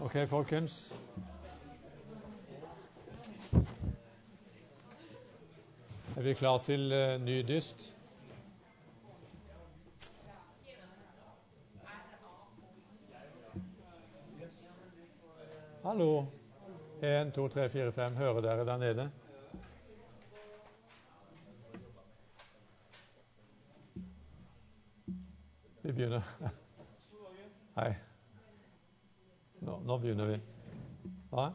Ok, folkens. Er vi klar til uh, ny dyst? Hallo. Én, to, tre, fire, fem. Hører dere der nede? Vi begynner. Hei. Nå, begynner vi. Hva?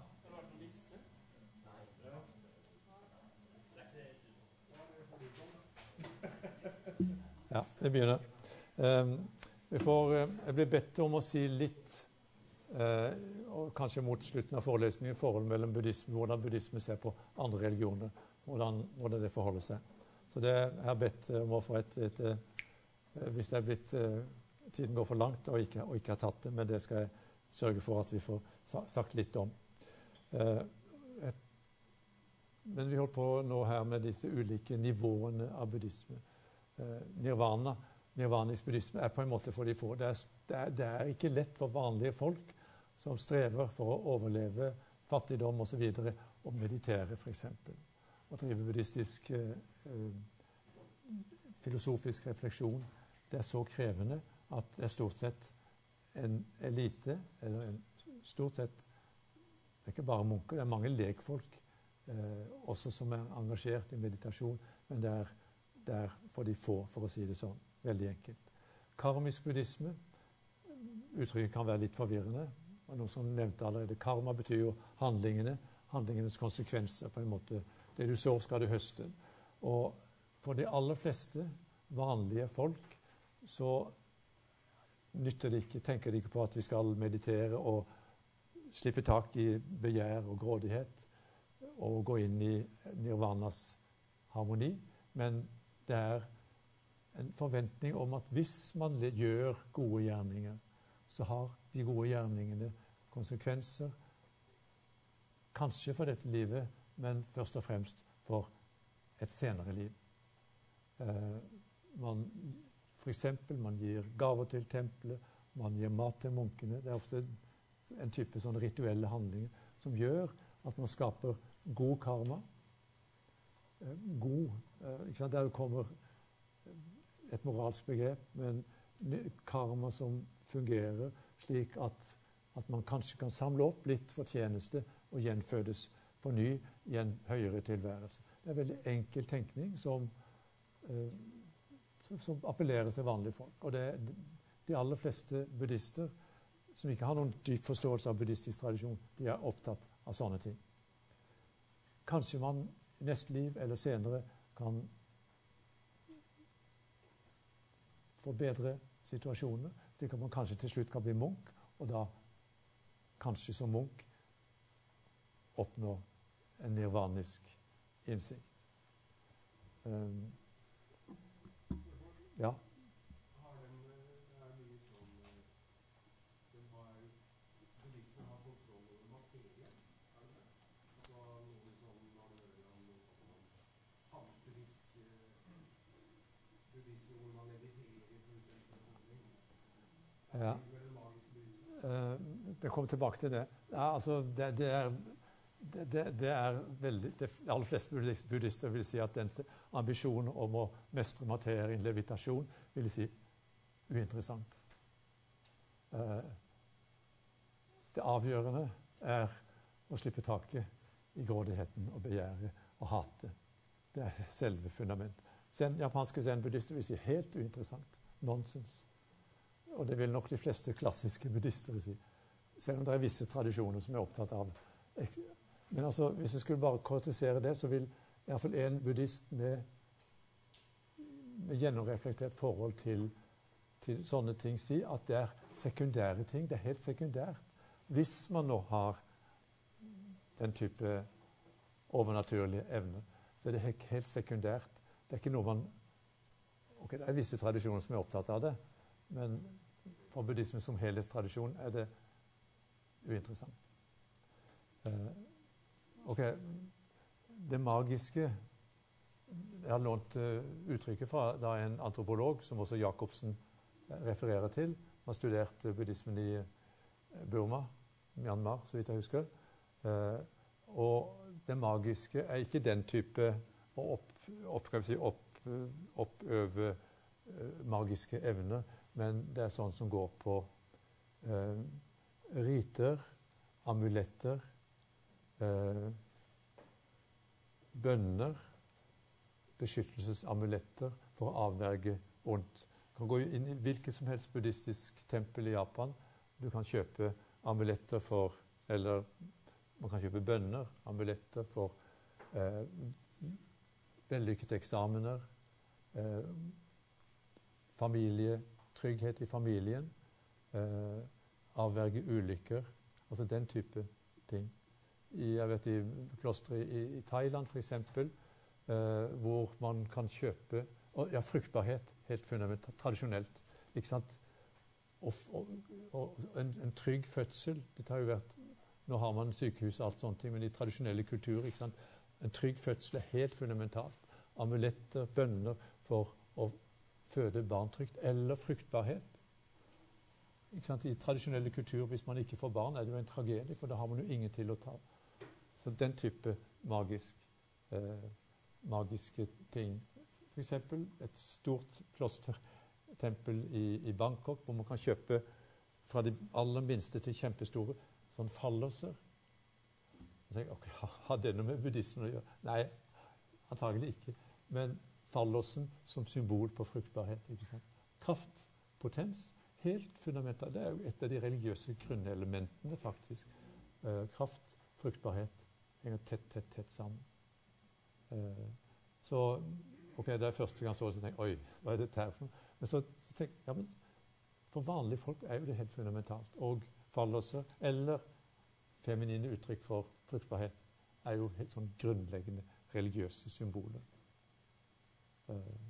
Ja, vi begynner. Um, vi får, uh, jeg blir bedt om å si litt, uh, kanskje mot slutten av forelesningen, forholdet mellom buddhisme, hvordan buddhisme ser på andre religioner. Hvordan, hvordan det forholder seg. Så det jeg har bedt om å få et, et, et, Hvis det er blitt Tiden går for langt og ikke, og ikke har tatt det, men det skal jeg sørge for at vi får sagt litt om. Et, men vi holder på nå her med disse ulike nivåene av buddhisme. nirvana, nirvanisk buddhisme, er på en måte for de få. Det det, er, det er, ikke lett for vanlige folk som strever for å overleve fattigdom osv., å meditere, f.eks. Å drive buddhistisk eh, filosofisk refleksjon. Det er så krevende at det er stort sett en elite, eller en, stort sett Det er ikke bare munker, det er mange lekfolk eh, også som er engasjert i meditasjon, men det er, det er, for de få, for å si det sånn. Veldig enkelt. Karmisk buddhisme Uttrykket kan være litt forvirrende. og Noen som nevnte allerede Karma betyr jo handlingene, handlingenes konsekvenser. på en måte. Det du sår, skal du høste. Og for de aller fleste vanlige folk så nytter det ikke, tenker de ikke på at vi skal meditere og slippe tak i begjær og grådighet og gå inn i nirvanas harmoni. Men det er en forventning om at hvis man gjør gode gjerninger, så har de gode gjerningene konsekvenser. Kanskje for dette livet, men først og fremst for et senere liv. Eh, man F.eks. man gir gaver til tempelet, man gir mat til munkene. Det er ofte en type sånne rituelle handlinger som gjør at man skaper god karma. Eh, god eh, ikke sant? Der kommer et moralsk begrep, men karma som fungerer slik at, at man kanskje kan samle opp litt fortjeneste og gjenfødes på ny i en høyere tilværelse. Det er veldig enkel tenkning som eh, som appellerer til vanlige folk. Og det, er de aller fleste buddhister som ikke har noen dyp forståelse av buddhistisk tradisjon, de er opptatt av sånne ting. Kanskje man i neste liv eller senere kan forbedre situasjonene, slik at man kanskje til slutt kan bli munk, og da kanskje som munk oppnå en nirvanisk innsikt. Um, ja. Ja. Uh, det kommer tilbake til det. Ja, altså, det, det, er, det, det, er veldig, De aller fleste buddhister vil si at den ambisjonen om å mestre materien, levitasjon, vil si uinteressant. Uh, det avgjørende er å slippe taket i grådigheten og begjæret og hatet. Det er selve fundamentet. Zen, japanske zen-buddhister vil si helt uinteressant. Nonsens. Og det vil nok de fleste klassiske buddhister si. Selv om det er visse tradisjoner som er opptatt av Men altså, hvis jeg skulle bare kortisere det, så vil iallfall en buddhist med, med gjennomreflektert forhold til, til, sånne ting si at det er sekundære ting. Det er helt sekundært. Hvis man nå har den type overnaturlige evner, så er det helt, helt sekundært. Det er ikke noe man Ok, det er visse tradisjoner som er opptatt av det, men for buddhisme som helhetstradisjon er det uinteressant. Uh, ok, Det magiske Jeg har lånt uh, uttrykket fra da en antropolog, som også Jacobsen refererer til, har studert uh, buddhismen i Burma Myanmar, så vidt jeg husker. Eh, og det magiske er ikke den type å opp, opp, si, opp, oppøve eh, magiske evner, men det er sånn som går på eh, riter, amuletter, eh, bønner, beskyttelsesamuletter for å avverge ondt. Du kan gå inn i hvilket som helst buddhistisk tempel i Japan. Du kan kjøpe amuletter for Eller man kan kjøpe bønner, amuletter for eh, vellykkede eksamener, eh, familie, i familien, eh, avverge ulykker. Altså den type ting. I, jeg vet, i klostre i, i Thailand f.eks., eh, hvor man kan kjøpe Ja, fruktbarhet, helt fundamentalt, tradisjonelt. ikke sant? Og, og, og en, en, trygg fødsel det har jo vært, Nå har man sykehus og alt sånt, men i tradisjonelle kulturer ikke sant? En trygg fødsel er helt fundamentalt. Amuletter, bønner for å føde barn trygt. Eller fruktbarhet. I tradisjonelle kulturer, hvis man ikke får barn, er det jo en tragedie, for da har man jo ingen til å ta. Så den type magisk, eh, magiske ting. F.eks. et stort klostertempel i, i, Bangkok, hvor man kan kjøpe fra de aller minste til kjempestore sånn fallelser. Okay, har det noe med buddhismen å gjøre? Nei, antagelig ikke. Men fallosen som symbol på fruktbarhet. Kraft, potens, helt fundamentalt. Det er jo et av de religiøse grunnelementene, faktisk. Eh, kraft, fruktbarhet henger tett, tett, tett sammen. Eh, så ok, det er første gang så jeg tenker Oi, hva er dette her for noe? Men så, så tenkte jeg ja, men for vanlige folk er jo det helt fundamentalt. Og fallelser, eller feminine uttrykk for fruktbarhet, er jo helt sånn grunnleggende religiøse symboler. Eh,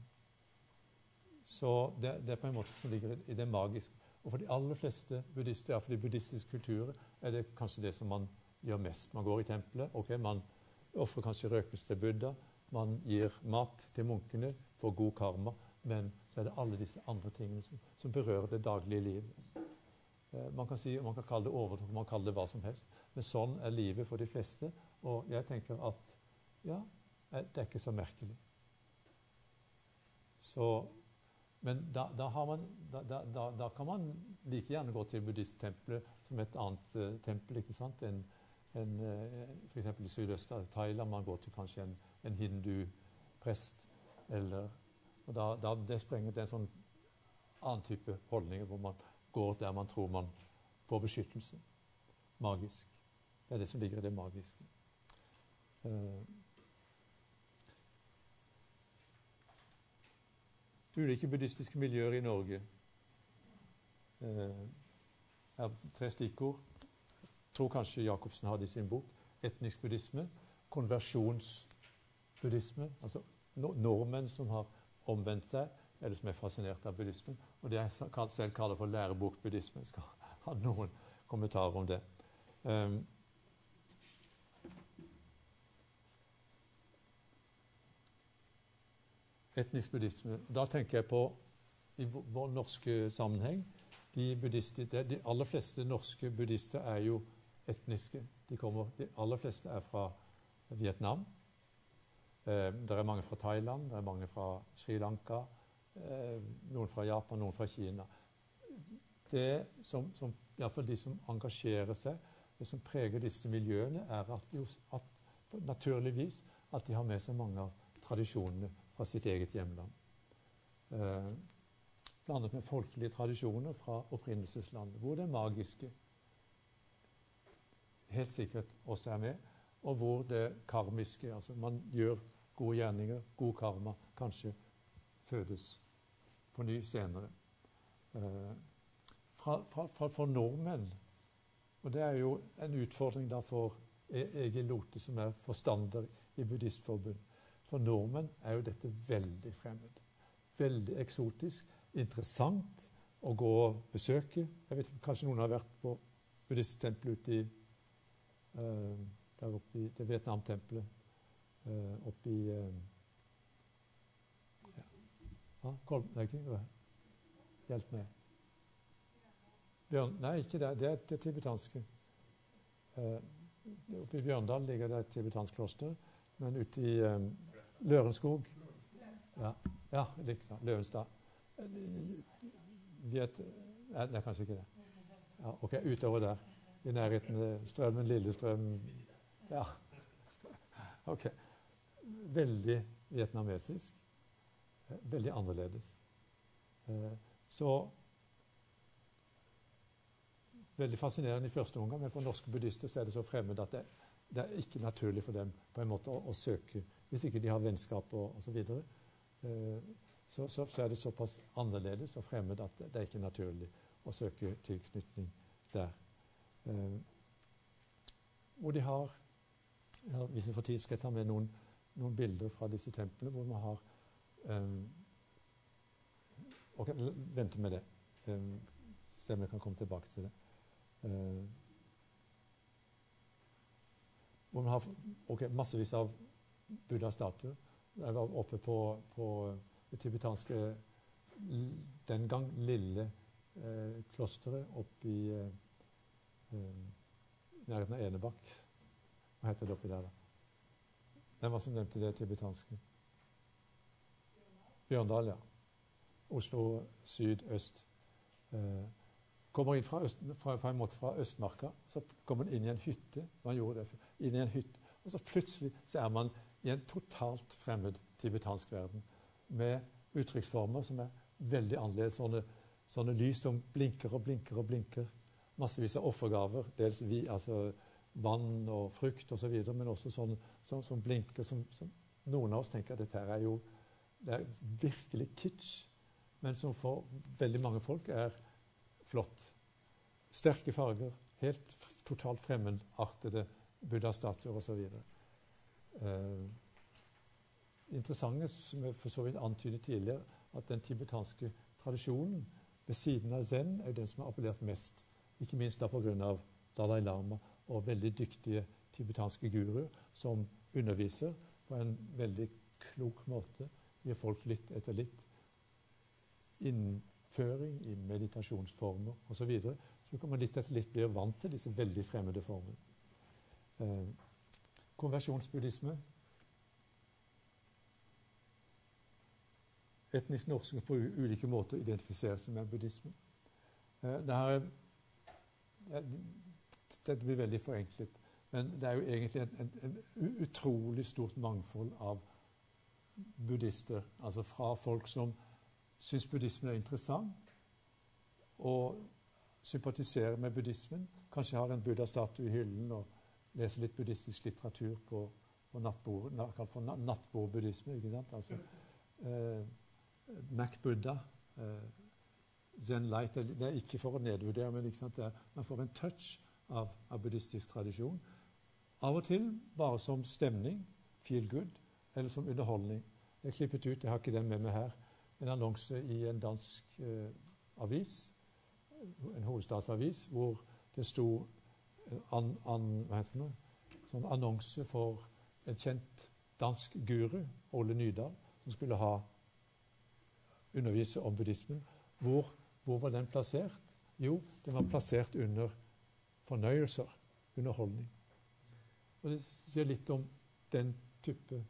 så det, det, er på en måte som ligger i det magiske. Og for de aller fleste buddhister, ja, for de buddhistiske kulturer, er det kanskje det som man gjør mest. Man går i tempelet. ok, Man ofrer kanskje røkelse til Buddha. Man gir mat til munkene, får god karma. Men så er det alle disse andre tingene som, som berører det daglige livet. Eh, man kan, si, man kan kalle det overtro, man kan kalle det hva som helst. Men sånn er livet for de fleste. Og jeg tenker at ja, eh, det er ikke så merkelig. Så, men da, da, man, da, da, kan man like gjerne gå til buddhisttempelet som et annet uh, tempel. ikke sant? En, en uh, F.eks. i sydøst Thailand. Man går til kanskje en, en hinduprest. Eller, og da, da, det sprenger til en sånn annen type holdninger hvor man går der man tror man får beskyttelse. Magisk. Det er det som ligger i det magiske. Uh, ulike buddhistiske miljøer i Norge. Eh, jeg har tre stikkord. Tror kanskje Jacobsen hadde i sin bok. Etnisk buddhisme, konversjonsbuddhisme, altså nordmenn som har omvendt seg, eller som er fascinert av buddhismen. Og det jeg selv kaller for lærebokbuddhisme. Skal ha noen kommentarer om det. Um, etnisk buddhisme. Da tenker jeg på i vår norske sammenheng de, de, aller fleste norske buddhister er jo etniske. De, kommer, de aller fleste er fra Vietnam. Eh, det er mange fra Thailand, det er mange fra Sri Lanka, eh, noen fra Japan, noen fra Kina. Det som, som Iallfall de som engasjerer seg, det som preger disse miljøene, er at, at naturligvis at de har med seg mange av tradisjonene fra sitt eget hjemland. Eh, blandet med folkelige tradisjoner fra opprinnelseslandet, hvor det magiske helt sikkert også er med, og hvor det karmiske altså Man gjør gode gjerninger, god karma, kanskje fødes på ny senere. Eh, fra, fra, fra, for nordmenn Og det er jo en utfordring da for e- Egil Lote, som er forstander i Buddhistforbund. For nordmenn er jo dette veldig fremmed. Veldig eksotisk. Interessant å gå og besøke. Jeg vet ikke, Kanskje noen har vært på buddhisttempelet ute i der oppe i det Vietnamtempelet uh, oppe i uh, ja. ah, Kolm, nei, Hjelp meg. Bjørn, nei, ikke der. Det er det tibetanske. Eh, oppe i Bjørndal ligger det et tibetansk kloster, men ute i eh, Lørenskog ja, ja liksom, Løvenstad. Vet, nei, det er kanskje ikke det. Ja, ok, Utover der. I nærheten av Strømmen, Lillestrøm Ja. Ok. Veldig vietnamesisk. Veldig annerledes. Så veldig fascinerende i første omgang, men for norske buddhister så er det så fremmed at det, det er ikke naturlig for dem på en måte å, å søke Hvis ikke de har vennskap og osv. Så, eh, så, så, så er det såpass annerledes og fremmed at det er ikke naturlig å søke tilknytning der. Hvor de har Hvis jeg får tid, skal jeg ta med noen, noen bilder fra disse templene hvor man har um, Ok, vente med det. Um, se om jeg kan komme tilbake til det. Hvor man har okay, massevis av buddha-statuer. Jeg var oppe på, på, det tibetanske den gang lille eh, klosteret oppe i eh, nærheten av Enebakk. Hva heter det oppi der, da? Hvem var som nevnte det tibetanske? Bjørndal, ja. Oslo sydøst. Eh, kommer inn fra, øst, fra, måte fra Østmarka, så kommer man inn i en hytte. Man gjorde det inn i en hytte, Og så plutselig så er man i en totalt fremmed tibetansk verden med uttrykksformer som er veldig annerledes. Sånne, sånne lys som blinker og blinker og blinker. Massevis av offergaver. Dels vi, altså vann og frukt osv., men også sånn som, som blinker. Som, som, noen av oss tenker at dette her er jo det er virkelig kitsch, men som for veldig mange folk er flott. Sterke farger, helt totalt fremmedartede buddha-statuer osv. Eh, interessante, som jeg for så vidt antydet tidligere, at den tibetanske tradisjonen ved siden av zen er den som har appellert mest. Ikke minst da pga. Dalai Lama og veldig dyktige tibetanske guruer som underviser på en veldig klok måte. Gir folk litt etter litt innføring i meditasjonsformer osv. Så, videre. så kan man litt etter litt bli vant til disse veldig fremmede formene. Eh, konversjonsbuddhisme. Etnisk norske på ulike måter identifiserer seg med buddhismen. Eh, det her, dette blir veldig forenklet, men det er jo egentlig en, et, et utrolig stort mangfold av buddhister. Altså fra folk som syns buddhismen er interessant, og sympatiserer med buddhismen, kanskje har en buddha-statue i hyllen og leser litt buddhistisk litteratur på, på nattbord, for nattbordbuddhisme. ikke sant? Altså, eh, Mac Buddha, eh, Zen Light Det er ikke for å nedvurdere, men? Er, man får en touch av, av, buddhistisk tradisjon. Av og til bare som stemning, feel good, eller som underholdning. Jeg klippet ut, jeg har ikke den med meg her, en annonse i en dansk eh, avis, en hovedstadsavis, hvor det sto an, an, hva heter det noe? Sånn annonse for en kjent dansk guru, Ole Nydal, som skulle ha undervise om buddhismen. Hvor, hvor, var den plassert? Jo, den var plassert under fornøyelser, underholdning. Og Det sier litt om den type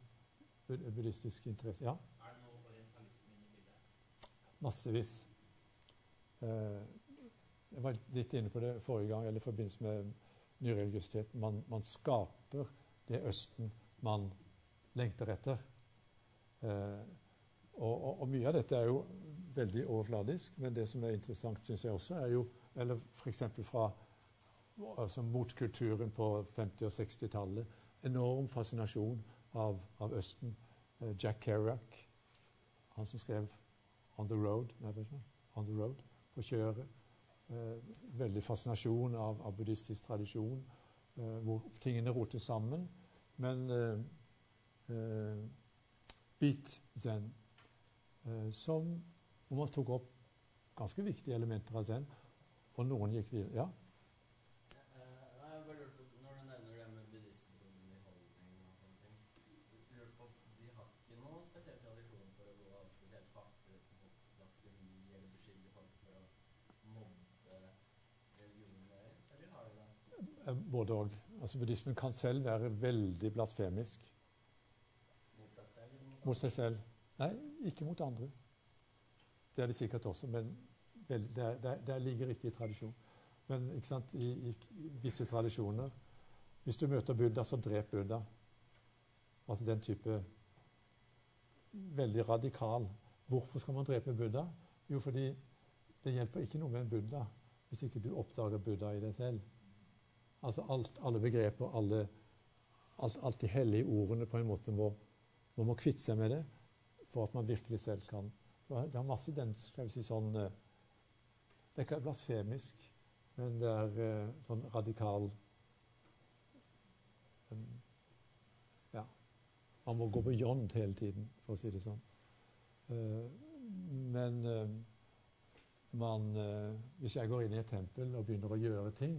buddhistisk interesse. Ja? Er det noe orientalisme i bildet? Massevis. Eh, jeg var litt inne på det forrige gang, eller i forbindelse med nyreligiøsitet. Man, man, skaper det Østen man lengter etter. Eh, og, og, og, mye av dette er jo veldig overfladisk, men det som er interessant, syns jeg også, er jo Eller f.eks. fra altså motkulturen på 50- og 60-tallet. Enorm fascinasjon av, av Østen. Eh, Jack Kerouac, han som skrev 'On the Road', nei, On the road på kjøret eh, veldig fascinasjon av, av buddhistisk tradisjon, eh, hvor tingene roter sammen. Men eh, eh beat zen, eh, som hvor man tok opp ganske viktige elementer av zen, og noen gikk videre. Ja? Både òg. Altså, buddhismen kan selv være veldig blasfemisk Mot seg selv? Mot seg selv. Nei, ikke mot andre. Det er det sikkert også, men vel, det, det, er- ligger ikke i tradisjon. Men ikke sant, i, i, visse tradisjoner Hvis du møter Buddha, så drep Buddha. Altså den type veldig radikal. Hvorfor skal man drepe Buddha? Jo, fordi det hjelper ikke noe med en Buddha hvis ikke du oppdager Buddha i deg selv. Altså alt, alle begreper, alle, alt, alt de hellige ordene på en måte må man må kvitte seg med det for at man virkelig selv kan. Det har masse den skal vi si, sånn eh, Det er ikke blasfemisk, men det er eh, sånn radikal um, Ja. Man må gå beyond hele tiden, for å si det sånn. Eh, men eh, man eh, Hvis jeg går inn i et tempel og begynner å gjøre ting,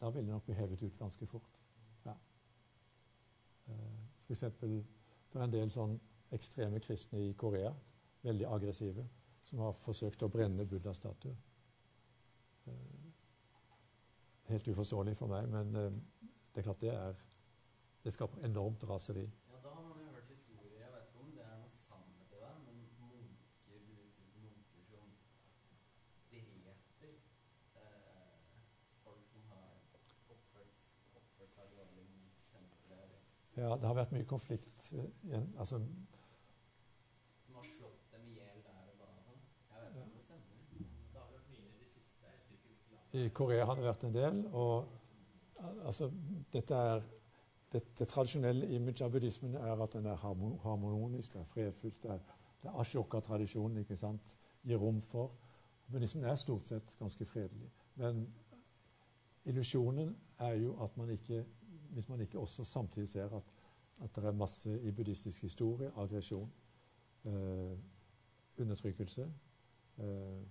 da vil jeg nok bli hevet ut ganske fort. Ja. Eh, eksempel det er en del sånn ekstreme kristne i Korea, veldig aggressive, som har forsøkt å brenne buddha-statuer. Eh, Helt uforståelig for meg, men eh, det er klart det er Det skaper enormt raseri. Ja, da har man jo hørt historier, jeg vet ikke om det er noe sannhet i det, men munker, munker som dreper eh, folk som har oppført, seg dårlig mot tempelet, Ja, det har vært mye konflikt. eh, altså, som har slått dem i hjel der og da og sånn. Jeg vet ikke om det stemmer. Det har vært mye i det siste. Jeg husker hvilket land. I Korea har det vært en del. og altså, dette er, det, det tradisjonelle image av buddhismen er at den er harmonisk, det er fredfullt. Det er, det er ashoka-tradisjonen. ikke sant? Gir rom for. Buddhismen er stort sett ganske fredelig. Men illusjonen er jo at man ikke Hvis man ikke også samtidig ser at, at det er masse i buddhistisk historie aggresjon, eh, undertrykkelse eh,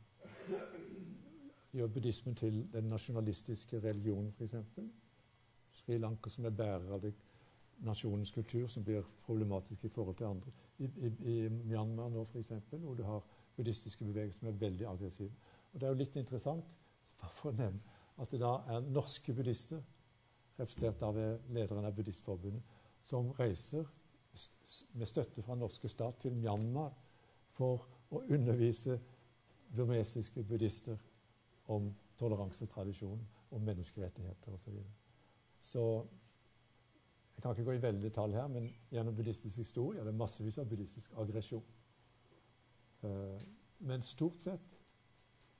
gjør buddhismen til den nasjonalistiske religionen, f.eks. Sri Lanka som er bærer av det, nasjonens kultur, som blir problematisk i forhold til andre. I, i, i Myanmar nå, f.eks., hvor du har buddhistiske bevegelser som er veldig aggressive. Og Det er jo litt interessant for å nevne, at det da er norske buddhister, representert av lederen av Buddhistforbundet, som reiser med støtte fra norske stat til Myanmar for å undervise burmesiske buddhister om toleransetradisjon, om menneskerettigheter osv. Så, videre. så jeg kan ikke gå i veldig detalj her, men gjennom buddhistisk historie er det massevis av buddhistisk aggresjon. Eh, men stort sett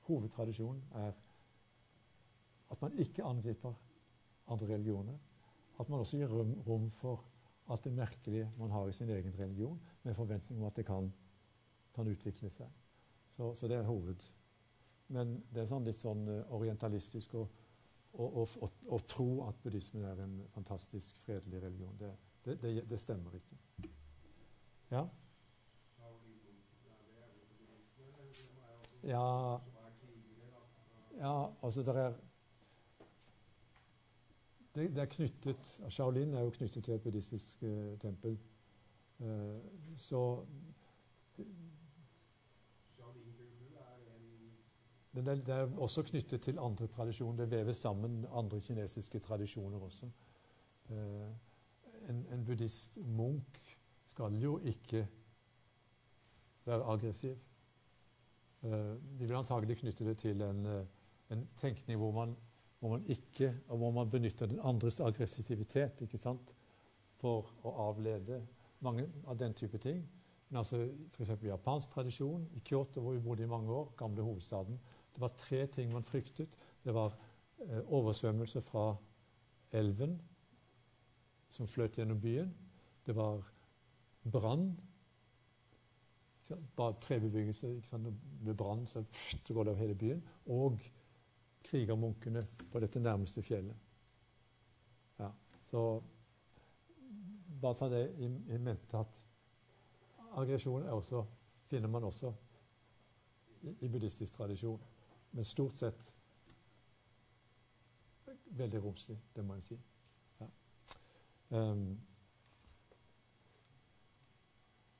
hovedtradisjonen er at man ikke angriper andre religioner. At man også gir rom, for alt det merkelige man har i sin egen religion, med forventning om at det kan, kan utvikle seg. Så, så det er hoved. Men det er sånn litt sånn eh, orientalistisk å, å, å, å, tro at buddhismen er en fantastisk fredelig religion. Det, det, det, det stemmer ikke. Ja? Ja, ja altså det er det er knyttet Shaolin er jo knyttet til et buddhistisk uh, tempel. Uh, så Men det, det er også knyttet til andre tradisjoner. Det veves sammen andre kinesiske tradisjoner også. Eh, en, en buddhist-munk skal jo ikke være aggressiv. Eh, de vil antagelig knytte det til en, eh, en tenkning hvor man, hvor man ikke og hvor man benytter den andres aggressivitet ikke sant? for å avlede mange av den type ting. Men altså f.eks. japansk tradisjon, i Kyoto hvor vi bodde i mange år, gamle hovedstaden, det var tre ting man fryktet. Det var eh, oversvømmelse fra elven som fløt gjennom byen. Det var brann. Bare trebebyggelse. Med brann så, så går det over hele byen. Og krigermunkene på dette nærmeste fjellet. Ja, så bare ta det i, i mente at aggresjon er finner man også i, i buddhistisk tradisjon. Men stort sett veldig romslig, det må en si. Ja. Um,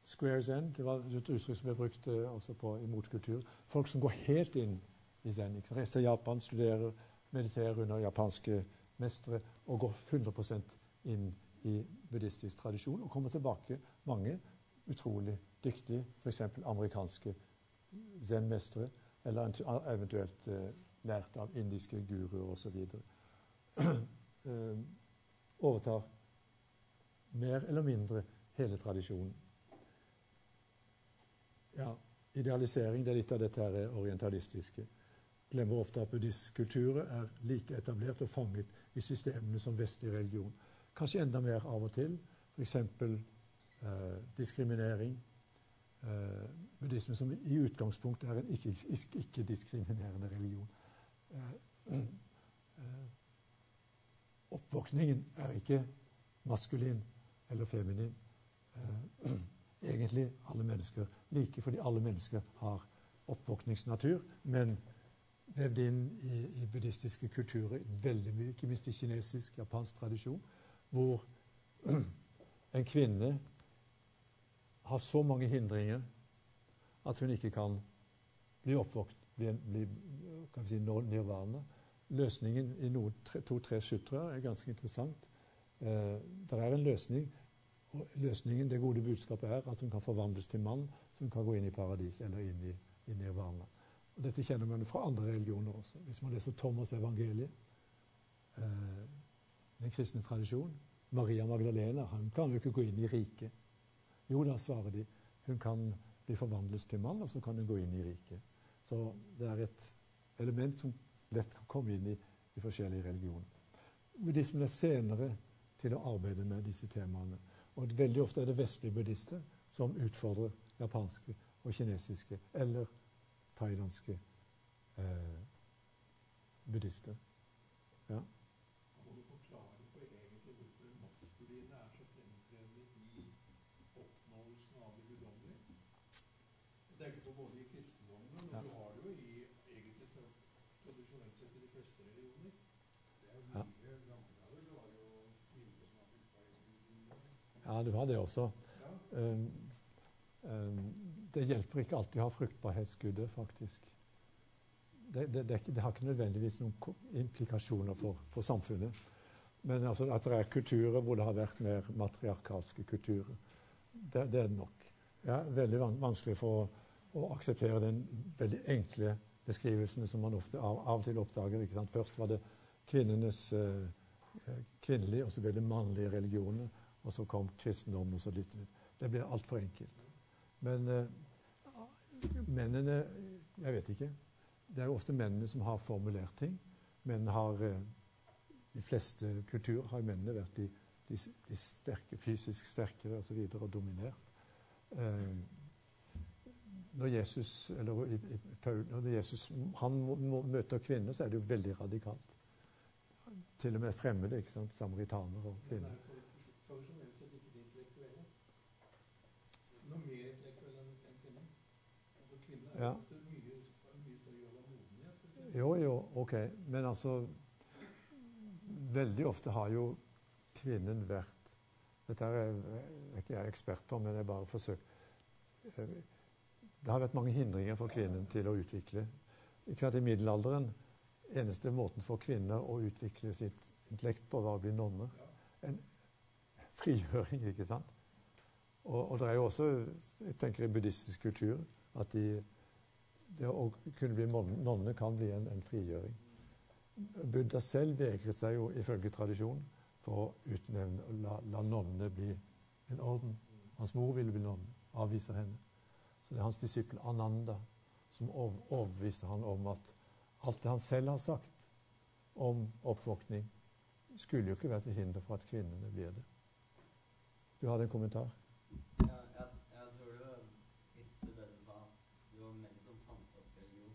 Squares end det var et uttrykk som ble brukt eh, også på, i motkultur. Folk som går helt inn i zen. ikke? Reiser til Japan, studerer, mediterer under japanske zen-mestere og går 100% inn i buddhistisk tradisjon og kommer tilbake mange utrolig dyktige, f.eks. amerikanske zen-mestere, eller eventuelt eh, lært av indiske guruer osv. eh, overtar mer eller mindre hele tradisjonen. Ja, idealisering det er litt av dette her orientalistiske. Glemmer ofte at buddhistisk kultur er like etablert og fanget i systemene som vestlig religion. Kanskje enda mer av og til. F.eks. Eh, diskriminering. Eh, buddhisme som i utgangspunktet er en ikke- ikke-diskriminerende religion. Eh, eh, oppvåkningen er ikke maskulin eller feminin. Egentlig alle mennesker like, fordi alle mennesker har oppvåkningsnatur, men vevd inn i, i buddhistiske kulturer veldig mye, ikke minst i kinesisk, japansk tradisjon, hvor en kvinne har så mange hindringer at hun ikke kan bli oppvåkt, bli, bli kan vi si, nirvana. Løsningen i to-tre sutraer er ganske interessant. Eh, det er en løsning, og løsningen, det gode budskapet er at hun kan forvandles til mann, hun kan gå inn i paradis eller inn i, i nirvana. Og dette kjenner man fra andre religioner også. Hvis man leser Thomas' evangeliet, eh, den kristne tradisjon Maria Magdalena hun kan jo ikke gå inn i riket. Jo da, svarer de. Hun kan bli forvandlet til mann, og så kan hun gå inn i riket. Så det er et element som lett kan komme inn i, i forskjellige religioner. Buddhismen er senere til å arbeide med disse temaene. Og veldig ofte er det vestlige buddhister som utfordrer japanske og kinesiske eller thailandske eh, buddhister. Ja. Kan du forklare på egentlig hvorfor det maskuline er så fremtredende i oppnåelsen av det guddommelige? Jeg tenker på både i kristendommen, men Ja. du har det jo i egentlig tra- tradisjonelt sett i de fleste religioner. Det er jo Ja. mye gamle dager, så var det jo kvinner som var flytta i guden. Ja, du har det også. Ja. Um, um, det hjelper ikke alltid å ha fruktbarhetsskuddet, faktisk. Det, det, det, det har ikke nødvendigvis noen implikasjoner for, for samfunnet. Men altså, at det er kulturer hvor det har vært mer matriarkalske kulturer, det, er det nok. Det er veldig van vanskelig for å, å akseptere den veldig enkle beskrivelsene som man ofte av, av og til oppdager. Først var det kvinnenes eh, eh, kvinnelige, og så ble det mannlige religioner. Og så kom kristendommen, og så litt Det ble altfor enkelt. Men uh, mennene Jeg vet ikke. Det er jo ofte mennene som har formulert ting. Men har uh, De fleste kulturer har mennene vært de, de, de sterke, fysisk sterkere og så videre, og dominert. Uh, når Jesus, eller i, i, Paul, når Jesus han må, må, møter kvinner, så er det jo veldig radikalt. Til og med fremmede. ikke sant? Samaritaner og kvinner. er for- tradisjonelt sett ikke de intellektuelle. Noe mer intellektuelle enn enn kvinner. Altså Kvinner er Ja. ofte mye, har en mye større grad av modenhet. for eksempel. Jo, jo, OK. Men altså Veldig ofte har jo kvinnen vært Dette er er ikke jeg ekspert på, men jeg bare forsøker eh, Det har vært mange hindringer for kvinnen til å utvikle. Ikke sant, I middelalderen eneste måten for kvinner å utvikle sitt intellekt på, var å bli nonner. En frigjøring, ikke sant? Og, og det er jo også jeg tenker i buddhistisk kultur at de, det å kunne bli nonne kan bli en, en frigjøring. Buddha selv vegret seg jo ifølge tradisjonen for å utnevne og la, la nonnene bli en orden. Hans mor ville bli nonne, avviser henne. Så det er hans disippel Ananda som overbeviste han om at alt det han selv har sagt om oppvåkning, skulle jo ikke være til hinder for at kvinnene blir det. Du hadde en kommentar? Ja, jeg, jeg tror det var litt det du sa. Det var menn som fant opp religion.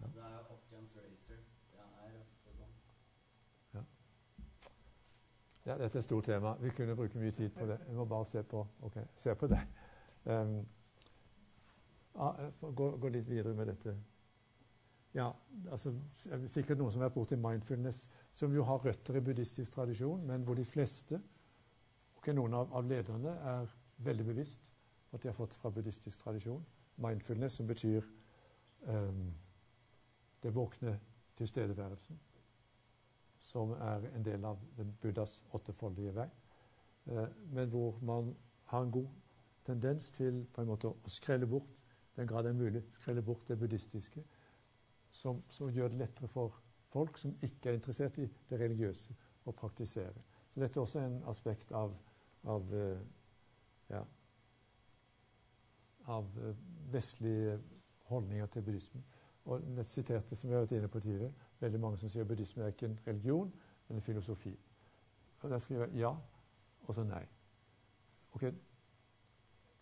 Ja. Det er jo Occam's Racer. Det er ofte sånn. Ja, dette er et stort tema. Vi kunne bruke mye tid på det. Jeg må bare se på, okay, se på det. Um, gå, gå litt videre med dette. Ja, altså, er sikkert noen som har vært borti mindfulness, som jo har røtter i buddhistisk tradisjon, men hvor de fleste, og noen av, av lederne, er veldig bevisst at de har fått fra buddhistisk tradisjon. Mindfulness, som betyr um, det våkne tilstedeværelsen. Som er en del av den Buddhas åttefoldige vei, eh, men hvor man har en god tendens til på en måte å skrelle bort den grad det er mulig, skrelle bort det buddhistiske, som, som gjør det lettere for folk som ikke er interessert i det religiøse, å praktisere. Så dette er også en aspekt av, av eh, ja, av eh, vestlige holdninger til buddhismen. Og det siterte som vi har vært inne på tidligere, veldig mange som sier buddhisme er ikke en religion, men en filosofi. Og Der skriver jeg ja, og så nei. Ok,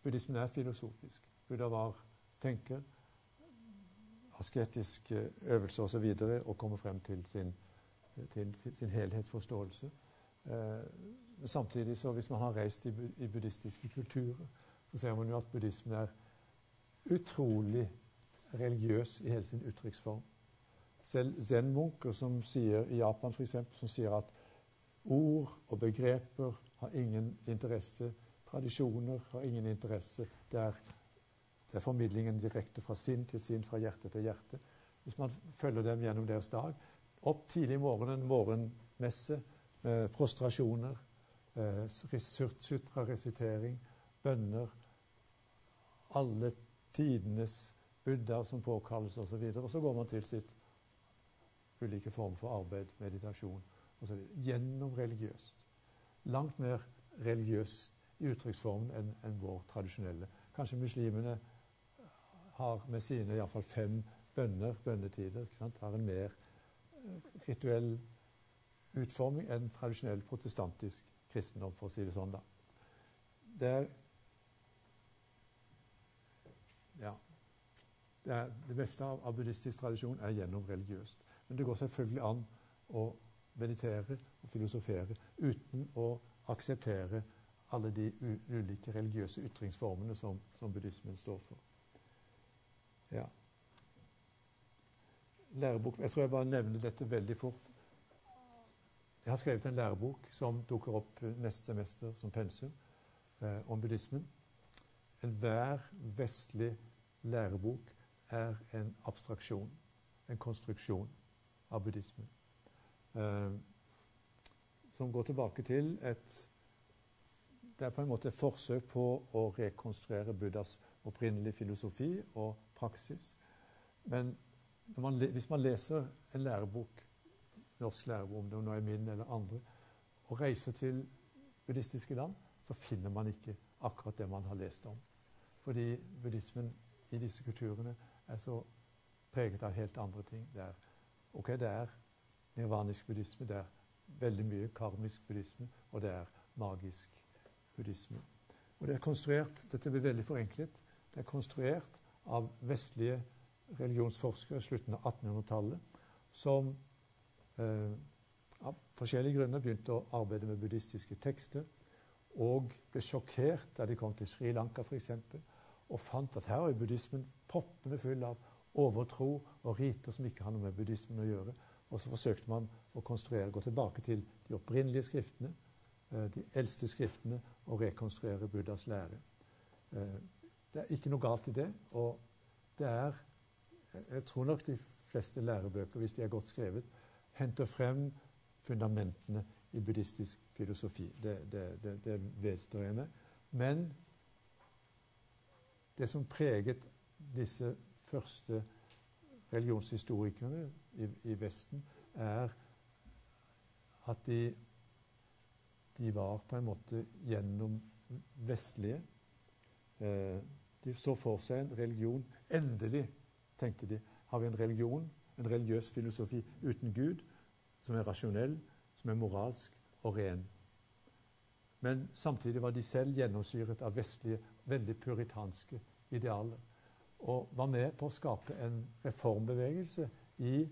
Buddhismen er filosofisk. Buddha var tenker, asketiske øvelser osv. Og, så og kommer frem til sin, til sin helhetsforståelse. Eh, samtidig, så hvis man har reist i, i buddhistiske kulturer, så ser man jo at buddhismen er utrolig religiøs i hele sin uttrykksform. Selv zen-munker som sier i Japan for eksempel, som sier at ord og begreper har ingen interesse, tradisjoner har ingen interesse. Det er, det er formidlingen direkte fra sinn til sinn, fra hjerte til hjerte. Hvis man følger dem gjennom deres dag Opp tidlig i morgenen, morgenmesse, eh, prostrasjoner, eh, sutra-resitering, bønner Alle tidenes buddhaer som påkalles osv. Og, så og så går man til sitt ulike former for arbeid, meditasjon osv. Gjennom religiøst. Langt mer religiøst i uttrykksformen enn en vår tradisjonelle. Kanskje muslimene har med sine iallfall fem bønner, bønnetider, har en mer eh, rituell utforming enn tradisjonell protestantisk kristendom, for å si det sånn. da. Det er ja, det, er, det beste av, buddhistisk tradisjon er gjennom religiøst. Men det går selvfølgelig an å meditere og filosofere uten å akseptere alle de ulike religiøse ytringsformene som, som buddhismen står for. Ja. Lærebok Jeg tror jeg bare nevner dette veldig fort. Jeg har skrevet en lærebok som dukker opp neste semester som pensum eh, om buddhismen. Enhver vestlig lærebok er en abstraksjon, en konstruksjon av buddhismen. Eh, som går tilbake til et Det er på en måte et forsøk på å rekonstruere Buddhas opprinnelige filosofi og praksis. Men man, hvis man leser en lærebok, norsk lærebok, om det nå er min eller andre, og reiser til buddhistiske land, så finner man ikke akkurat det man har lest om. Fordi buddhismen i disse kulturene er så preget av helt andre ting. Det er, ok, det er nirvanisk buddhisme, det er veldig mye karmisk buddhisme, og det er magisk buddhisme. Og det er konstruert, Dette blir veldig forenklet. Det er konstruert av vestlige religionsforskere i slutten av 1800-tallet som eh, av forskjellige grunner begynte å arbeide med buddhistiske tekster og ble sjokkert da de kom til Sri Lanka f.eks og fant at her er buddhismen proppende full av overtro og riter som ikke har noe med buddhismen å gjøre. Og så forsøkte man å konstruere, gå tilbake til de opprinnelige skriftene, eh, de eldste skriftene, og rekonstruere Buddhas lære. Eh, det er ikke noe galt i det. Og det er Jeg tror nok de fleste lærebøker, hvis de er godt skrevet, henter frem fundamentene i buddhistisk filosofi. Det, det, det, det vedstår jeg med. Men det som preget disse første religionshistorikerne i, i Vesten, er at de, de, var på en måte gjennom vestlige. Eh, de så for seg en religion. Endelig, tenkte de, har vi en religion, en religiøs filosofi uten Gud, som er rasjonell, som er moralsk og ren. Men samtidig var de selv gjennomsyret av vestlige, veldig puritanske idealer. Og var med på å skape en reformbevegelse i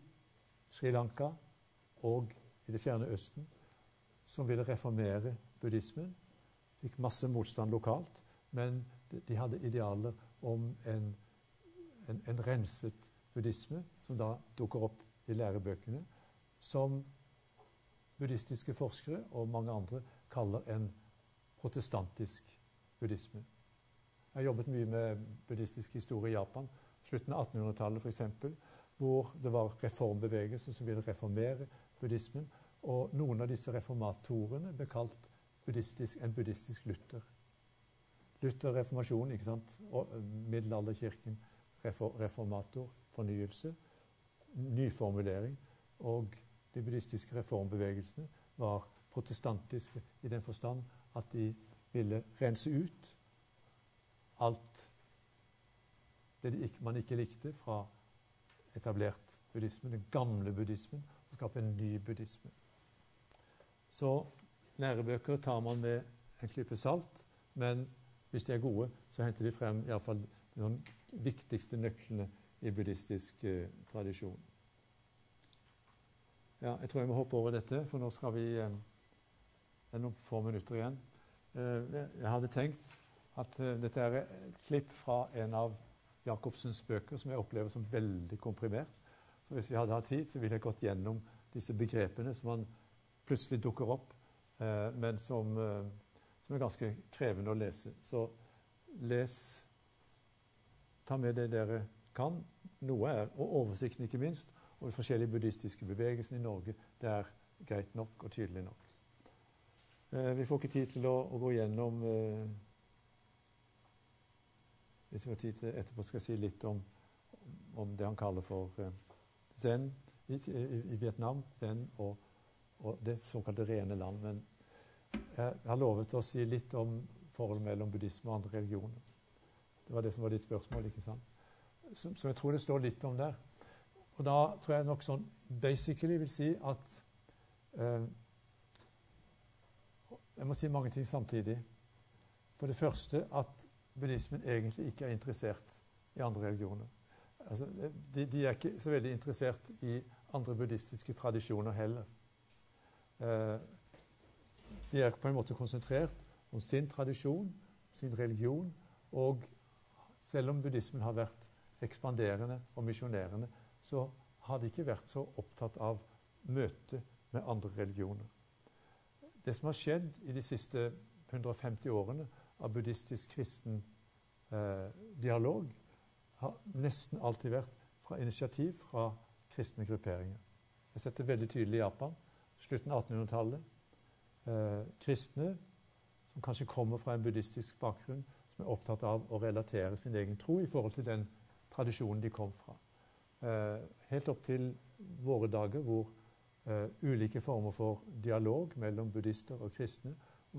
Sri Lanka og i det fjerne Østen som ville reformere buddhismen. Fikk masse motstand lokalt, men de hadde idealer om en, en, en renset buddhisme, som da dukker opp i lærebøkene, som buddhistiske forskere og mange andre kaller en protestantisk buddhisme. Jeg har jobbet mye med buddhistisk historie i Japan. Slutten av 1800-tallet f.eks. Hvor det var reformbevegelser som ville reformere buddhismen. Og noen av disse reformatorene ble kalt buddhistisk, en buddhistisk Luther. Luther reformasjon, ikke sant? Og eh, middelalderkirken reformator, fornyelse, nyformulering. Og de buddhistiske reformbevegelsene var protestantiske i den forstand at de ville rense ut alt det man ikke likte fra etablert buddhisme, den gamle buddhismen, og skape en ny buddhisme. Så lærebøker tar man med en klype salt, men hvis de er gode, så henter de frem iallfall de viktigste nøklene i buddhistisk eh, tradisjon. Ja, jeg tror jeg må hoppe over dette, for nå skal vi eh, Det er noen få minutter igjen. Eh, jeg hadde tenkt at uh, dette er et klipp fra en av Jacobsens bøker som jeg opplever som veldig komprimert. Så hvis vi hadde hatt tid, så ville jeg gått gjennom disse begrepene som man plutselig dukker opp, uh, men som, uh, som, er ganske krevende å lese. Så les Ta med det dere kan. Noe er, og oversikten ikke minst, og de forskjellige buddhistiske bevegelsene i Norge. Det er greit nok og tydelig nok. Vi får ikke tid til å, å gå gjennom eh, Hvis vi har tid til etterpå, skal jeg si litt om, om det han kaller for eh, zen i, i, Vietnam. Zen og, og det såkalte rene land. Men jeg har lovet å si litt om forholdet mellom buddhisme og andre religioner. Det var det som var ditt spørsmål, ikke sant? Så, som jeg tror det står litt om der. Og da tror jeg nok sånn basically vil si at eh, Jeg må si mange ting samtidig. For det første at buddhismen egentlig ikke er interessert i andre religioner. Altså, de, de, er ikke så veldig interessert i andre buddhistiske tradisjoner heller. Eh, de er på en måte konsentrert om sin tradisjon, sin religion, og selv om buddhismen har vært ekspanderende og misjonerende, så har de ikke vært så opptatt av møte med andre religioner. Det som har skjedd i de siste 150 årene av buddhistisk-kristen eh, dialog, har nesten alltid vært fra initiativ fra kristne grupperinger. Jeg det veldig tydelig i Japan. Slutten av 1800-tallet. Eh, kristne som kanskje kommer fra en buddhistisk bakgrunn, som er opptatt av å relatere sin egen tro i forhold til den tradisjonen de kom fra. Eh, helt opp til våre dager, hvor eh, ulike former for dialog mellom buddhister og kristne,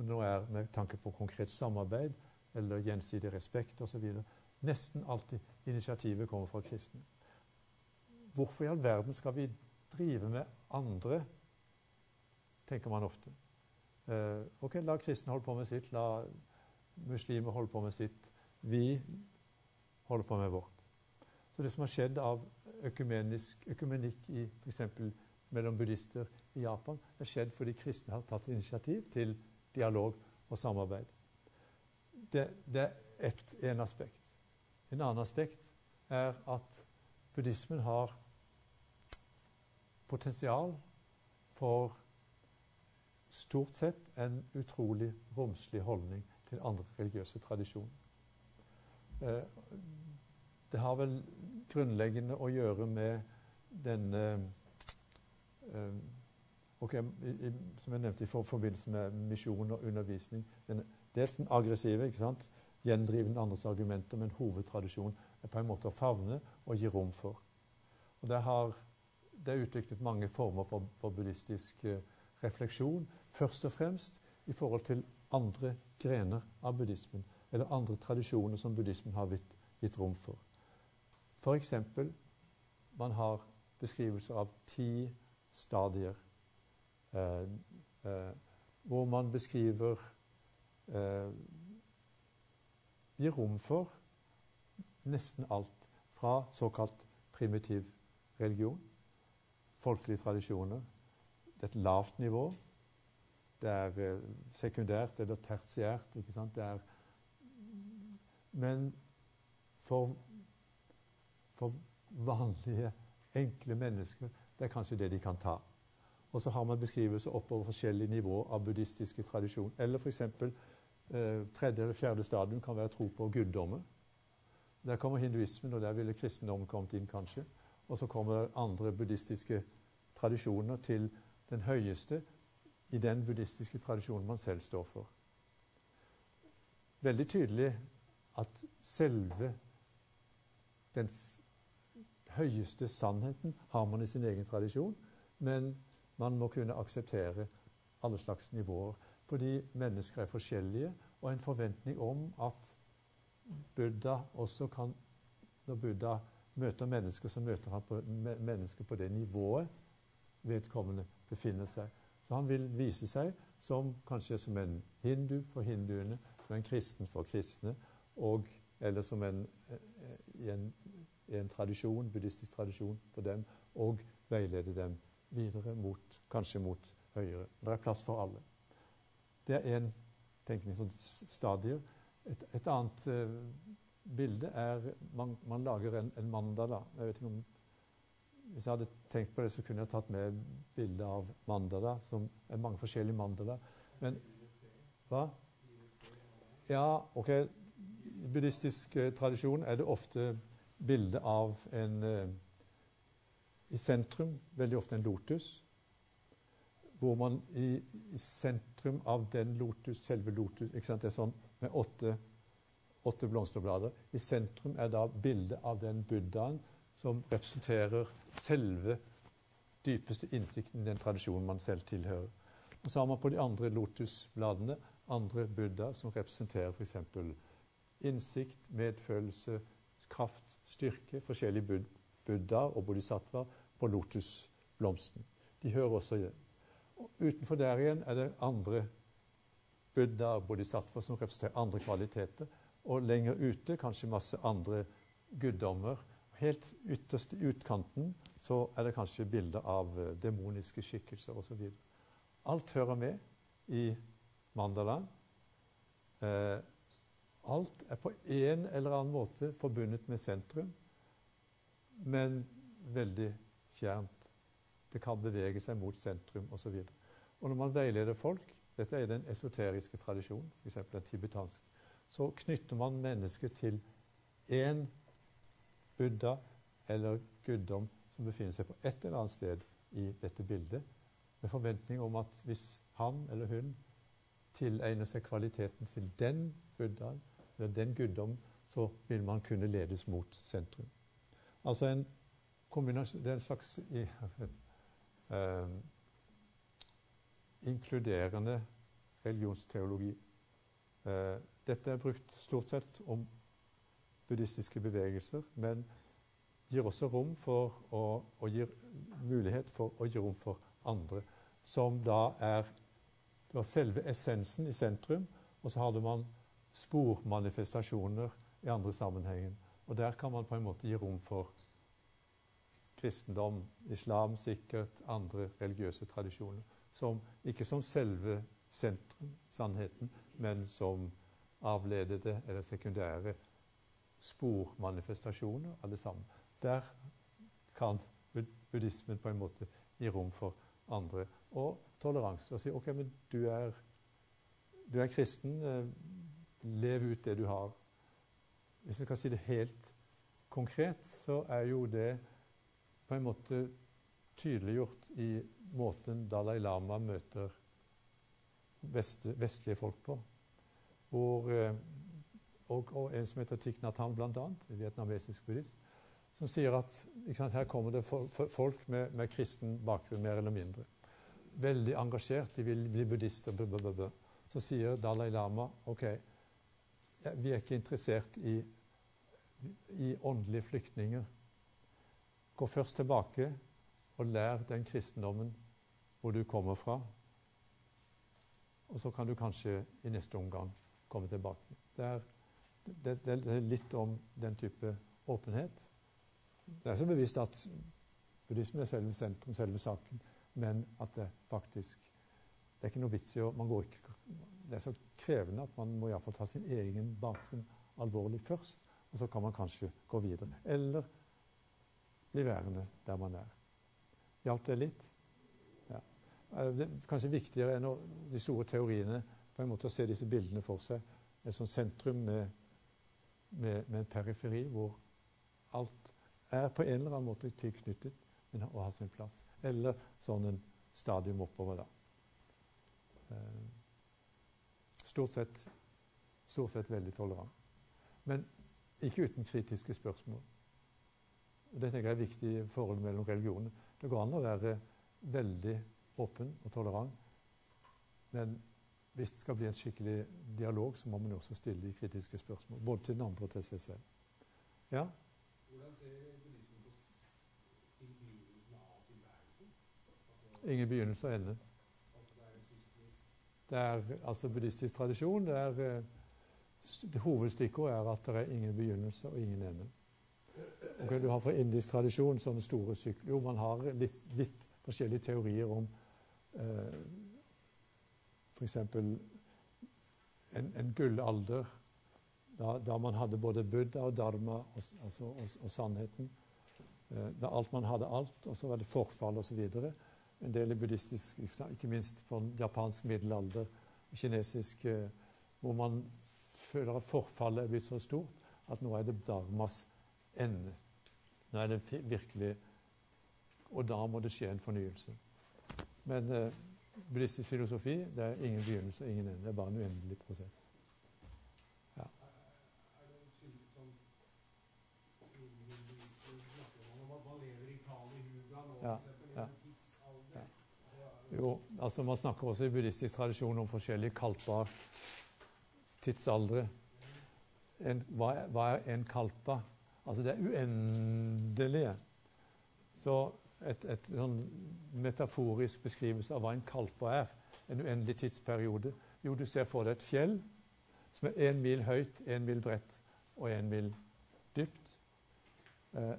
nå er med tanke på konkret samarbeid eller gjensidig respekt osv. Nesten alltid initiativet kommer fra kristne. Hvorfor i all verden skal vi drive med andre, tenker man ofte. Eh, ok, La kristne holde på med sitt, la muslimer holde på med sitt. Vi holder på med vårt. Så det som har skjedd av økumenikk i f.eks. mellom buddhister i Japan, er skjedd fordi kristne har tatt initiativ til dialog og samarbeid. Det, det er ett en aspekt. En annen aspekt er at buddhismen har potensial for stort sett en utrolig romslig holdning til andre religiøse tradisjoner. Eh, det har vel grunnleggende å gjøre med denne eh, okay, i, Som jeg nevnte i forbindelse med misjon og undervisning. Den, dels den aggressive, ikke sant? gjendrivende andres argumenter, men hovedtradisjonen er på en måte å favne og gi rom for. Og Det, har, det er utviklet mange former for, for buddhistisk eh, refleksjon, først og fremst i forhold til andre grener av buddhismen, eller andre tradisjoner som buddhismen har gitt, gitt rom for. F.eks. man har beskrivelser av ti stadier, hvor man beskriver eh, Gir rom for nesten alt fra såkalt primitiv religion, folkelige tradisjoner. Det er et lavt nivå. Det er eh, sekundært eller tertiært. ikke sant? Det er, men for for vanlige, enkle mennesker. Det er kanskje det de kan ta. Og så har man beskrivelser oppover forskjellige nivåer av buddhistiske tradisjoner. Eller f.eks. Eh, tredje eller fjerde stadium kan være tro på guddommer. Der kommer hinduismen, og der ville kristendommen kommet inn, kanskje. Og så kommer andre buddhistiske tradisjoner til den høyeste i den buddhistiske tradisjonen man selv står for. Veldig tydelig at selve den høyeste sannheten har man i sin egen tradisjon, men man må kunne akseptere alle slags nivåer. Fordi mennesker er forskjellige, og en forventning om at Buddha også kan Når Buddha møter mennesker, så møter han på, mennesker på det nivået vedkommende befinner seg. Så han vil vise seg som kanskje som en hindu for hinduene, som en kristen for kristne, og, eller som en, en, en tradisjon, buddhistisk tradisjon for dem, og veilede dem videre mot, kanskje mot høyere. Det er plass for alle. Det er én tenkning som stadier. Et, et annet uh, bilde er man, man lager en, en, mandala. Jeg vet ikke om Hvis jeg hadde tenkt på det, så kunne jeg tatt med bilde av mandala, som er mange forskjellige mandala. Men Hva? Ja, OK. I buddhistisk uh, tradisjon er det ofte bilde av en uh, I sentrum veldig ofte en lotus hvor man i, i, sentrum av den lotus, selve lotus ikke sant, Det er sånn med åtte, åtte blomsterblader. I sentrum er da bildet av den buddhaen som representerer selve dypeste innsikten i den tradisjonen man selv tilhører. Og så har man på de andre lotusbladene andre buddhaer som representerer f.eks. innsikt, medfølelse, kraft, styrke. Forskjellige buddhaer og Bodhisattva på lotusblomsten. De hører også igjen. Utenfor der igjen er det andre buddha og bodhisattva som representerer andre kvaliteter. Og lenger ute kanskje masse andre guddommer. Helt ytterst i utkanten så er det kanskje bilder av eh, demoniske skikkelser osv. Alt hører med i mandalaen. Eh, alt er på en eller annen måte forbundet med sentrum, men veldig fjernt det kan bevege seg mot sentrum osv. Og, og når man veileder folk, dette er den esoteriske tradisjonen, f.eks. den tibetanske, så knytter man mennesket til én buddha eller guddom som befinner seg på et eller annet sted i dette bildet, med forventning om at hvis han eller hun tilegner seg kvaliteten til den buddhaen eller den guddom, så vil man kunne ledes mot sentrum. Altså en kombinasjon Det er en slags eh, inkluderende religionsteologi. Eh, dette er brukt stort sett om buddhistiske bevegelser, men gir også rom for å, og gir mulighet for å gi rom for andre, som da er det var selve essensen i sentrum, og så hadde man spormanifestasjoner i andre sammenhengen. Og der kan man på en måte gi rom for kristendom, islam sikkert, andre religiøse tradisjoner. Som, ikke som selve sentrum, sannheten, men som avledede eller sekundære spormanifestasjoner, alle sammen. Der kan buddhismen på en måte gi rom for andre. Og toleranse. Og si OK, men du er, du er kristen. Eh, lev ut det du har. Hvis jeg kan si det helt konkret, så er jo det på en måte tydeliggjort i måten Dalai Lama møter vest, vestlige folk på. Hvor, eh, og, og, en som heter Thich Nhat Hanh, bl.a., vietnamesisk buddhist, som sier at sant, her kommer det folk med, med, kristen bakgrunn, mer eller mindre. Veldig engasjert, de vil bli buddhister. Blablabla. Så sier Dalai Lama OK, vi er ikke interessert i, i åndelige flyktninger. Gå først tilbake og lær den kristendommen hvor du kommer fra. Og så kan du kanskje i neste omgang komme tilbake. Det er, det, det er litt om den type åpenhet. Det er så bevisst at buddhismen er selve sentrum, selve saken, men at det faktisk Det er ikke noe vits i å ikke, Det er så krevende at man må iallfall ta sin egen bakgrunn alvorlig først, og så kan man kanskje gå videre. Eller bli værende der man er. Hjalp det litt? Ja. Eh, det er kanskje viktigere enn de store teoriene på en måte å se disse bildene for seg. Et sånt sentrum med, med, med en periferi hvor alt er på en eller annen måte tilknyttet og har sin plass. Eller sånn en stadium oppover, da. Eh, stort sett, stort sett veldig tolerant. Men ikke uten kritiske spørsmål. Og Det tenker jeg er viktig i forholdet mellom religionene. Det går an å være veldig åpen og tolerant, men hvis det skal bli en skikkelig dialog, så må man også stille de kritiske spørsmål. Både til den andre og til seg selv. Ja? Hvordan ser buddhismen på s- av tilværelsen? Altså Ingen begynnelse og ende. det er systemisme? Det er altså buddhistisk tradisjon. Det er, eh, det Hovedstikkordet er at det er ingen begynnelse og ingen ende. Ok, du har fra indisk tradisjon sånne store sykler. Jo, man har litt, litt forskjellige teorier om eh, f.eks. En, en gullalder da, da man hadde både Buddha og Dharma og, altså, og, og sannheten. Eh, da alt man hadde alt, og så var det forfall osv. En del i buddhistisk, ikke minst på en japansk middelalder, kinesisk, eh, hvor man føler at forfallet er blitt så stort at nå er det dharmas ende. Nå er det virkelig Og da må det skje en fornyelse. Men eh, buddhistisk filosofi det er ingen begynnelse og ingen ende. Det er bare en uendelig prosess. Ja, i ja. Ja. Jo, altså Man snakker også i buddhistisk tradisjon om forskjellige kalpa tidsaldre. En, hva, hva er en kalpa? Altså det er uendelige. Så et, et sånn metaforisk beskrivelse av hva en kalpa er, en uendelig tidsperiode Jo, du ser for deg et fjell som er én mil høyt, én mil bredt og én mil dypt. Eh,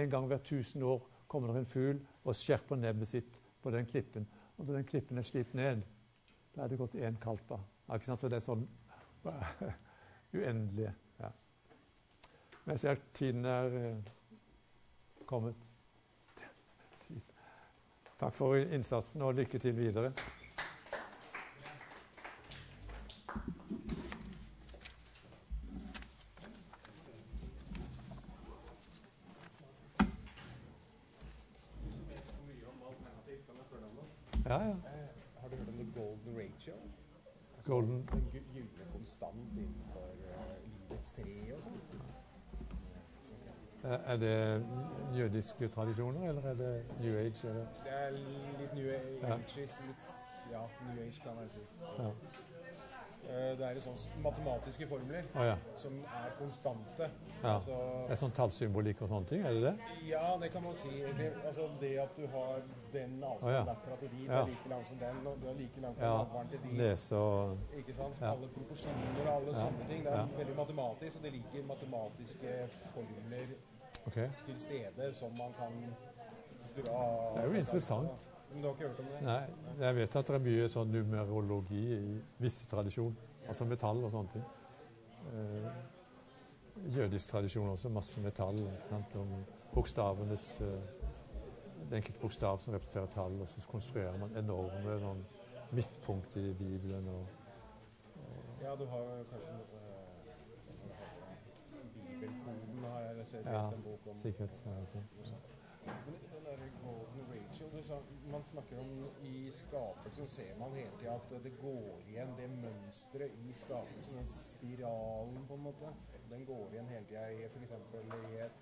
en gang hvert tusen år kommer det en fugl og skjerper nebbet sitt på den klippen. Og når den klippen er slipt ned, da er det gått én kalpa. Så det er sånn uendelige. Men jeg ser at tiden er eh, kommet. Takk for innsatsen, og lykke til videre. Ja, ja. Har du hørt om the golden ratio? Golden Den gy- gylne konstant innenfor eh, livets tre og sånn. Eh, Er det jødiske tradisjoner, eller er det New Age? Eller? Det er litt new Ja. age, litt ja, new age kan jeg si. Ja. Eh, Det er sånne matematiske formler oh, ja. som er konstante. ja. Altså, Det er sånn tallsymbolikk og sånne ting, er det det? ja, det kan man si. Det, altså det at du har den avstanden oh, ja. derfra til dit, Ja. er like lang som den, og du er like lang fra Ja. laveren til dit. Lese og Ikke sant? Ja. Alle proporsjoner og alle Ja. sånne ting. Det er Ja. veldig matematisk, og det ligger matematiske formler OK. til stede som man kan dra Det er jo interessant. Men du har ikke hørt om det? Nei, jeg vet at det er mye sånn numerologi i visse tradisjon, altså metall og sånne ting. Eh, jødisk tradisjon også, masse metall. Sant? Om bokstavenes eh, Det enkelte bokstav som representerer tall, og så konstruerer man enorme sånn, midtpunkt i Bibelen. Og, Ja, du har kanskje noe eh, Bibelkoden har jeg sett Ja, en bok om. sikkert. Ja. Men den der golden du sa, Man snakker om i skapelsen ser man hele tida at det går igjen det mønsteret i skapelsen, den spiralen på en måte. Den går igjen hele tida i f.eks. i et,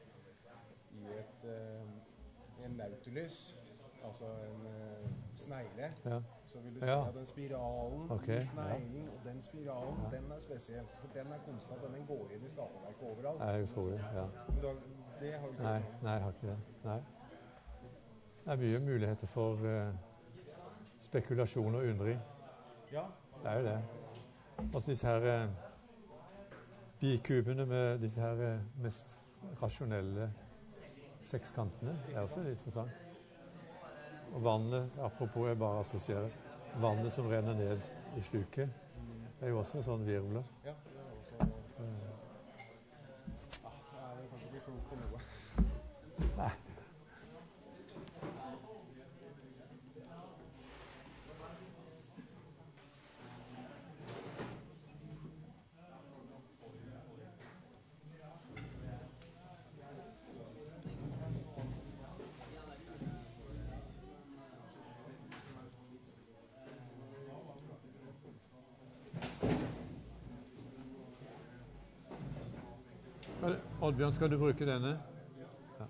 i et uh, en nautilus, altså en uh, snegle. Ja. Så vil du Ja. at den spiralen okay. sneglen og den spiralen, Ja. den er spesiell. For den er konstant, den går inn i skaperverket overalt. Det tror, utrolig. Ja. Men har, det har du ikke Nei, nei, jeg har ikke det. Nei. Det er mye muligheter for uh, spekulasjon og undring. Ja, Det er jo det. Altså disse her uh, bikubene med disse her uh, mest rasjonelle sekskantene er også litt interessant. Og vannet, apropos jeg bare assosierer, vannet som renner ned i sluket, er jo også sånn virvler. Oddbjørn, skal du bruke denne? Ja.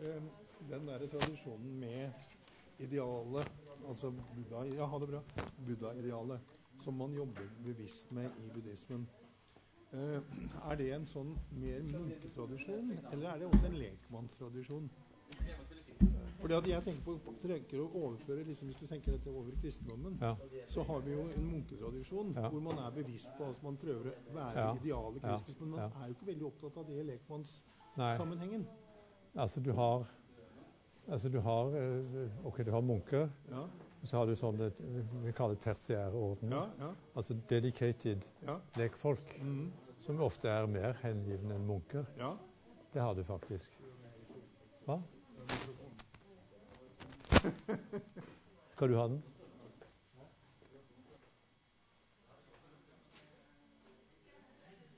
Eh, Den der tradisjonen med idealet, altså Buddha, ja, ha det bra, Buddha-idealet, som man jobber bevisst med i buddhismen, Uh, er det en sånn mer munketradisjon, eller er det også en lekmannstradisjon? Fordi at jeg tenker på, trenger å overføre, liksom, Hvis du tenker dette over kristendommen, Ja. så har vi jo en munketradisjon Ja. hvor man er bevisst på at man prøver å være Ja. idealet. Kristus, men man er jo ikke veldig opptatt av det i lekmannssammenhengen. Altså, du har Altså, du har eh, OK, du har munker. Og Så har du sånne vi kaller tertiære ordener. ja, ja. Altså dedicated ja. lekfolk, Mm. som ofte er mer hengivne enn munker. ja. Det har du faktisk. Hva? Skal du ha den?